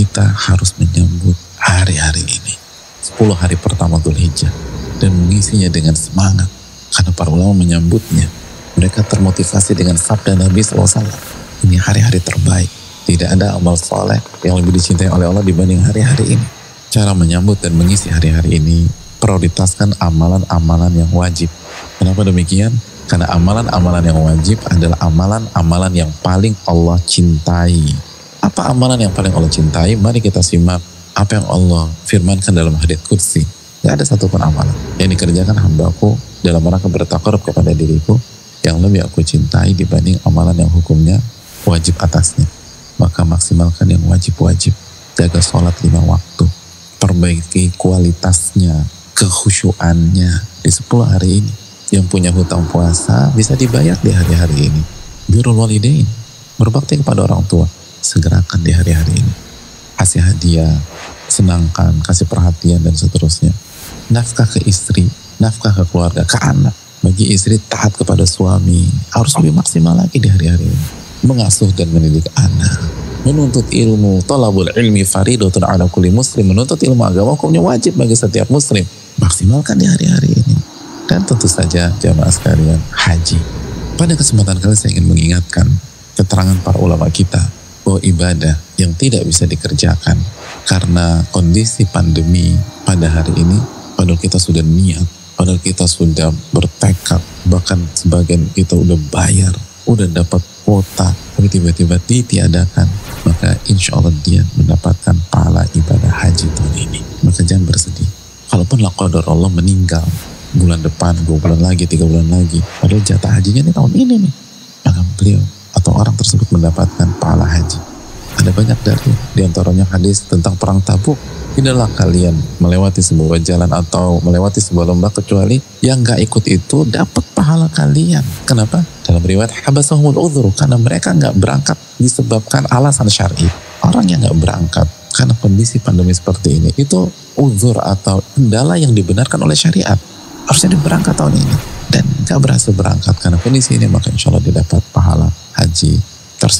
kita harus menyambut hari-hari ini. 10 hari pertama Dhul Hijjah dan mengisinya dengan semangat. Karena para ulama menyambutnya. Mereka termotivasi dengan sabda Nabi SAW ini hari-hari terbaik. Tidak ada amal soleh yang lebih dicintai oleh Allah dibanding hari-hari ini. Cara menyambut dan mengisi hari-hari ini prioritaskan amalan-amalan yang wajib. Kenapa demikian? karena amalan-amalan yang wajib adalah amalan-amalan yang paling Allah cintai apa amalan yang paling Allah cintai? mari kita simak apa yang Allah firmankan dalam hadits kursi Gak ada satupun amalan yang dikerjakan hambaku dalam rangka bertakarub kepada diriku yang lebih aku cintai dibanding amalan yang hukumnya wajib atasnya. Maka maksimalkan yang wajib-wajib. Jaga sholat lima waktu. Perbaiki kualitasnya, kekhusyuannya di 10 hari ini. Yang punya hutang puasa bisa dibayar di hari-hari ini. Birul walidain, berbakti kepada orang tua, segerakan di hari-hari ini. Kasih hadiah, senangkan, kasih perhatian dan seterusnya nafkah ke istri, nafkah ke keluarga, ke anak. Bagi istri taat kepada suami harus lebih maksimal lagi di hari-hari ini. Mengasuh dan mendidik anak. Menuntut ilmu, tolabul ilmi faridotun ala kulli muslim. Menuntut ilmu agama hukumnya wajib bagi setiap muslim. Maksimalkan di hari-hari ini. Dan tentu saja jamaah sekalian haji. Pada kesempatan kali saya ingin mengingatkan keterangan para ulama kita bahwa ibadah yang tidak bisa dikerjakan karena kondisi pandemi pada hari ini padahal kita sudah niat, padahal kita sudah bertekad, bahkan sebagian kita udah bayar, udah dapat kuota, tapi tiba-tiba ditiadakan, maka insya Allah dia mendapatkan pahala ibadah haji tahun ini. Maka jangan bersedih. Kalaupun qadar Allah meninggal bulan depan, dua bulan lagi, tiga bulan lagi, padahal jatah hajinya ini tahun ini nih, maka beliau atau orang tersebut mendapatkan pahala haji. Ada banyak dari di antaranya hadis tentang perang tabuk tidaklah kalian melewati sebuah jalan atau melewati sebuah lomba kecuali yang gak ikut itu dapat pahala kalian. Kenapa? Dalam riwayat habasahumul udhur karena mereka nggak berangkat disebabkan alasan syar'i. Orang yang nggak berangkat karena kondisi pandemi seperti ini itu uzur atau kendala yang dibenarkan oleh syariat. Harusnya dia berangkat tahun ini dan gak berhasil berangkat karena kondisi ini maka insya Allah dia ci tar